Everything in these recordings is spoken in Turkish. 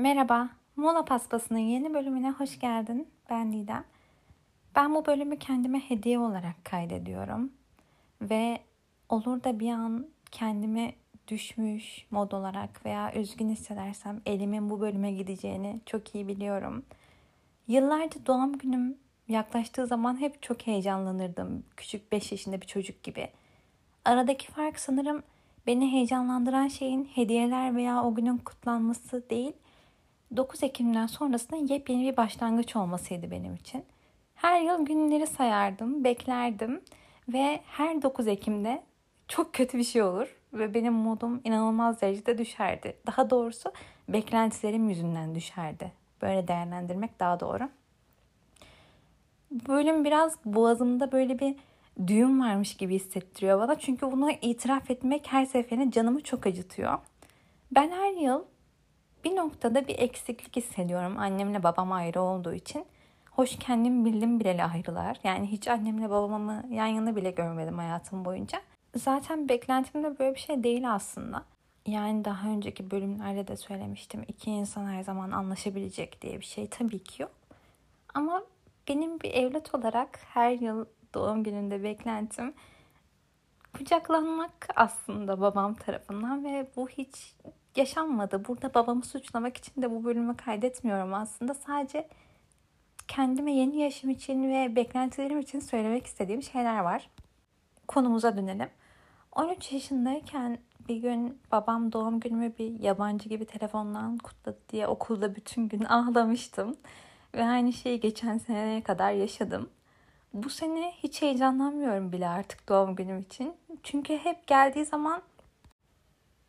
Merhaba, Mola Paspası'nın yeni bölümüne hoş geldin. Ben Didem. Ben bu bölümü kendime hediye olarak kaydediyorum. Ve olur da bir an kendimi düşmüş mod olarak veya üzgün hissedersem elimin bu bölüme gideceğini çok iyi biliyorum. Yıllarca doğum günüm yaklaştığı zaman hep çok heyecanlanırdım. Küçük 5 yaşında bir çocuk gibi. Aradaki fark sanırım beni heyecanlandıran şeyin hediyeler veya o günün kutlanması değil, 9 Ekim'den sonrasında yepyeni bir başlangıç olmasıydı benim için. Her yıl günleri sayardım, beklerdim ve her 9 Ekim'de çok kötü bir şey olur ve benim modum inanılmaz derecede düşerdi. Daha doğrusu beklentilerim yüzünden düşerdi. Böyle değerlendirmek daha doğru. Bölüm biraz boğazımda böyle bir düğüm varmış gibi hissettiriyor bana. Çünkü bunu itiraf etmek her seferinde canımı çok acıtıyor. Ben her yıl bir noktada bir eksiklik hissediyorum annemle babam ayrı olduğu için. Hoş kendim bildim bileli ayrılar. Yani hiç annemle babamı yan yana bile görmedim hayatım boyunca. Zaten beklentim de böyle bir şey değil aslında. Yani daha önceki bölümlerde de söylemiştim. iki insan her zaman anlaşabilecek diye bir şey tabii ki yok. Ama benim bir evlat olarak her yıl doğum gününde beklentim kucaklanmak aslında babam tarafından ve bu hiç yaşanmadı. Burada babamı suçlamak için de bu bölümü kaydetmiyorum aslında. Sadece kendime yeni yaşım için ve beklentilerim için söylemek istediğim şeyler var. Konumuza dönelim. 13 yaşındayken bir gün babam doğum günümü bir yabancı gibi telefondan kutladı diye okulda bütün gün ağlamıştım. Ve aynı şeyi geçen seneye kadar yaşadım. Bu sene hiç heyecanlanmıyorum bile artık doğum günüm için. Çünkü hep geldiği zaman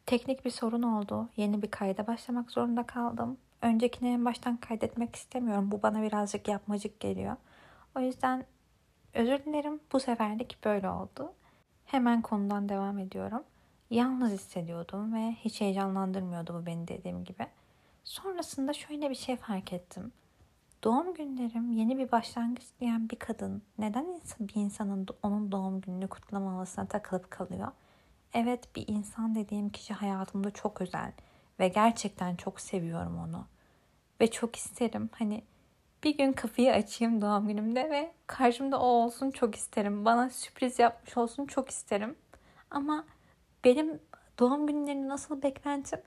teknik bir sorun oldu. Yeni bir kayda başlamak zorunda kaldım. Öncekini en baştan kaydetmek istemiyorum. Bu bana birazcık yapmacık geliyor. O yüzden özür dilerim. Bu seferlik böyle oldu. Hemen konudan devam ediyorum. Yalnız hissediyordum ve hiç heyecanlandırmıyordu bu beni dediğim gibi. Sonrasında şöyle bir şey fark ettim. Doğum günlerim yeni bir başlangıç diyen bir kadın neden bir insanın onun doğum gününü kutlamamasına takılıp kalıyor? Evet bir insan dediğim kişi hayatımda çok özel ve gerçekten çok seviyorum onu. Ve çok isterim hani bir gün kapıyı açayım doğum günümde ve karşımda o olsun çok isterim. Bana sürpriz yapmış olsun çok isterim. Ama benim doğum günlerini nasıl beklentim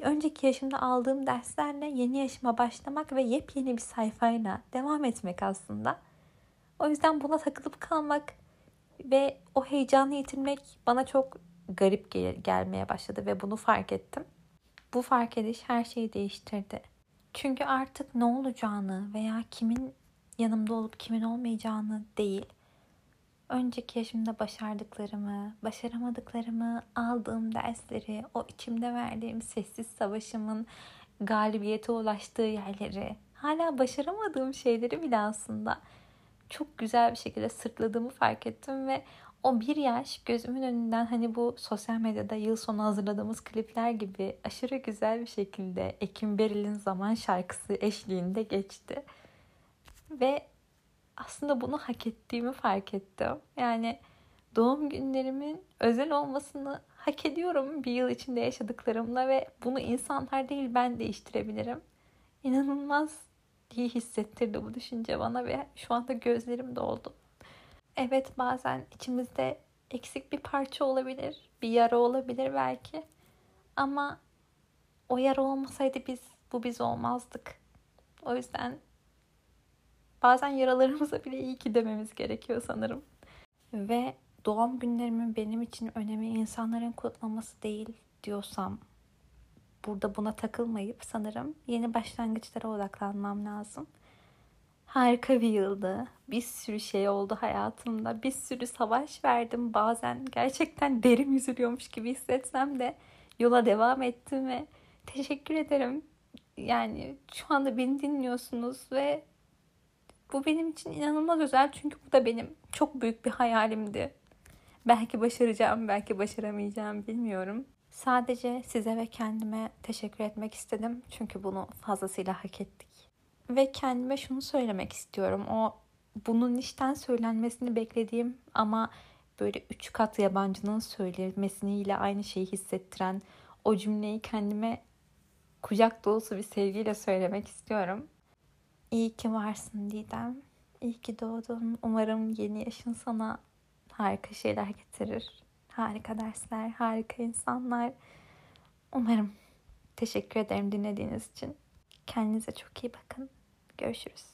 önceki yaşımda aldığım derslerle yeni yaşıma başlamak ve yepyeni bir sayfayla devam etmek aslında. O yüzden buna takılıp kalmak ve o heyecanı yitirmek bana çok garip gel- gelmeye başladı ve bunu fark ettim. Bu fark ediş her şeyi değiştirdi. Çünkü artık ne olacağını veya kimin yanımda olup kimin olmayacağını değil, önceki yaşımda başardıklarımı, başaramadıklarımı, aldığım dersleri, o içimde verdiğim sessiz savaşımın galibiyete ulaştığı yerleri, hala başaramadığım şeyleri bile aslında çok güzel bir şekilde sırtladığımı fark ettim ve o bir yaş gözümün önünden hani bu sosyal medyada yıl sonu hazırladığımız klipler gibi aşırı güzel bir şekilde Ekim Beril'in Zaman şarkısı eşliğinde geçti. Ve aslında bunu hak ettiğimi fark ettim. Yani doğum günlerimin özel olmasını hak ediyorum bir yıl içinde yaşadıklarımla ve bunu insanlar değil ben değiştirebilirim. İnanılmaz iyi hissettirdi bu düşünce bana ve şu anda gözlerim doldu. Evet bazen içimizde eksik bir parça olabilir, bir yara olabilir belki. Ama o yara olmasaydı biz bu biz olmazdık. O yüzden bazen yaralarımıza bile iyi ki dememiz gerekiyor sanırım. Ve doğum günlerimin benim için önemi insanların kutlaması değil diyorsam burada buna takılmayıp sanırım yeni başlangıçlara odaklanmam lazım. Harika bir yıldı. Bir sürü şey oldu hayatımda. Bir sürü savaş verdim. Bazen gerçekten derim üzülüyormuş gibi hissetsem de yola devam ettim ve teşekkür ederim. Yani şu anda beni dinliyorsunuz ve bu benim için inanılmaz özel çünkü bu da benim çok büyük bir hayalimdi. Belki başaracağım, belki başaramayacağım bilmiyorum. Sadece size ve kendime teşekkür etmek istedim. Çünkü bunu fazlasıyla hak ettik. Ve kendime şunu söylemek istiyorum. O bunun işten söylenmesini beklediğim ama böyle üç kat yabancının söylemesiyle aynı şeyi hissettiren o cümleyi kendime kucak dolusu bir sevgiyle söylemek istiyorum. İyi ki varsın Didem. İyi ki doğdun. Umarım yeni yaşın sana harika şeyler getirir. Harika dersler, harika insanlar. Umarım. Teşekkür ederim dinlediğiniz için. Kendinize çok iyi bakın. Görüşürüz.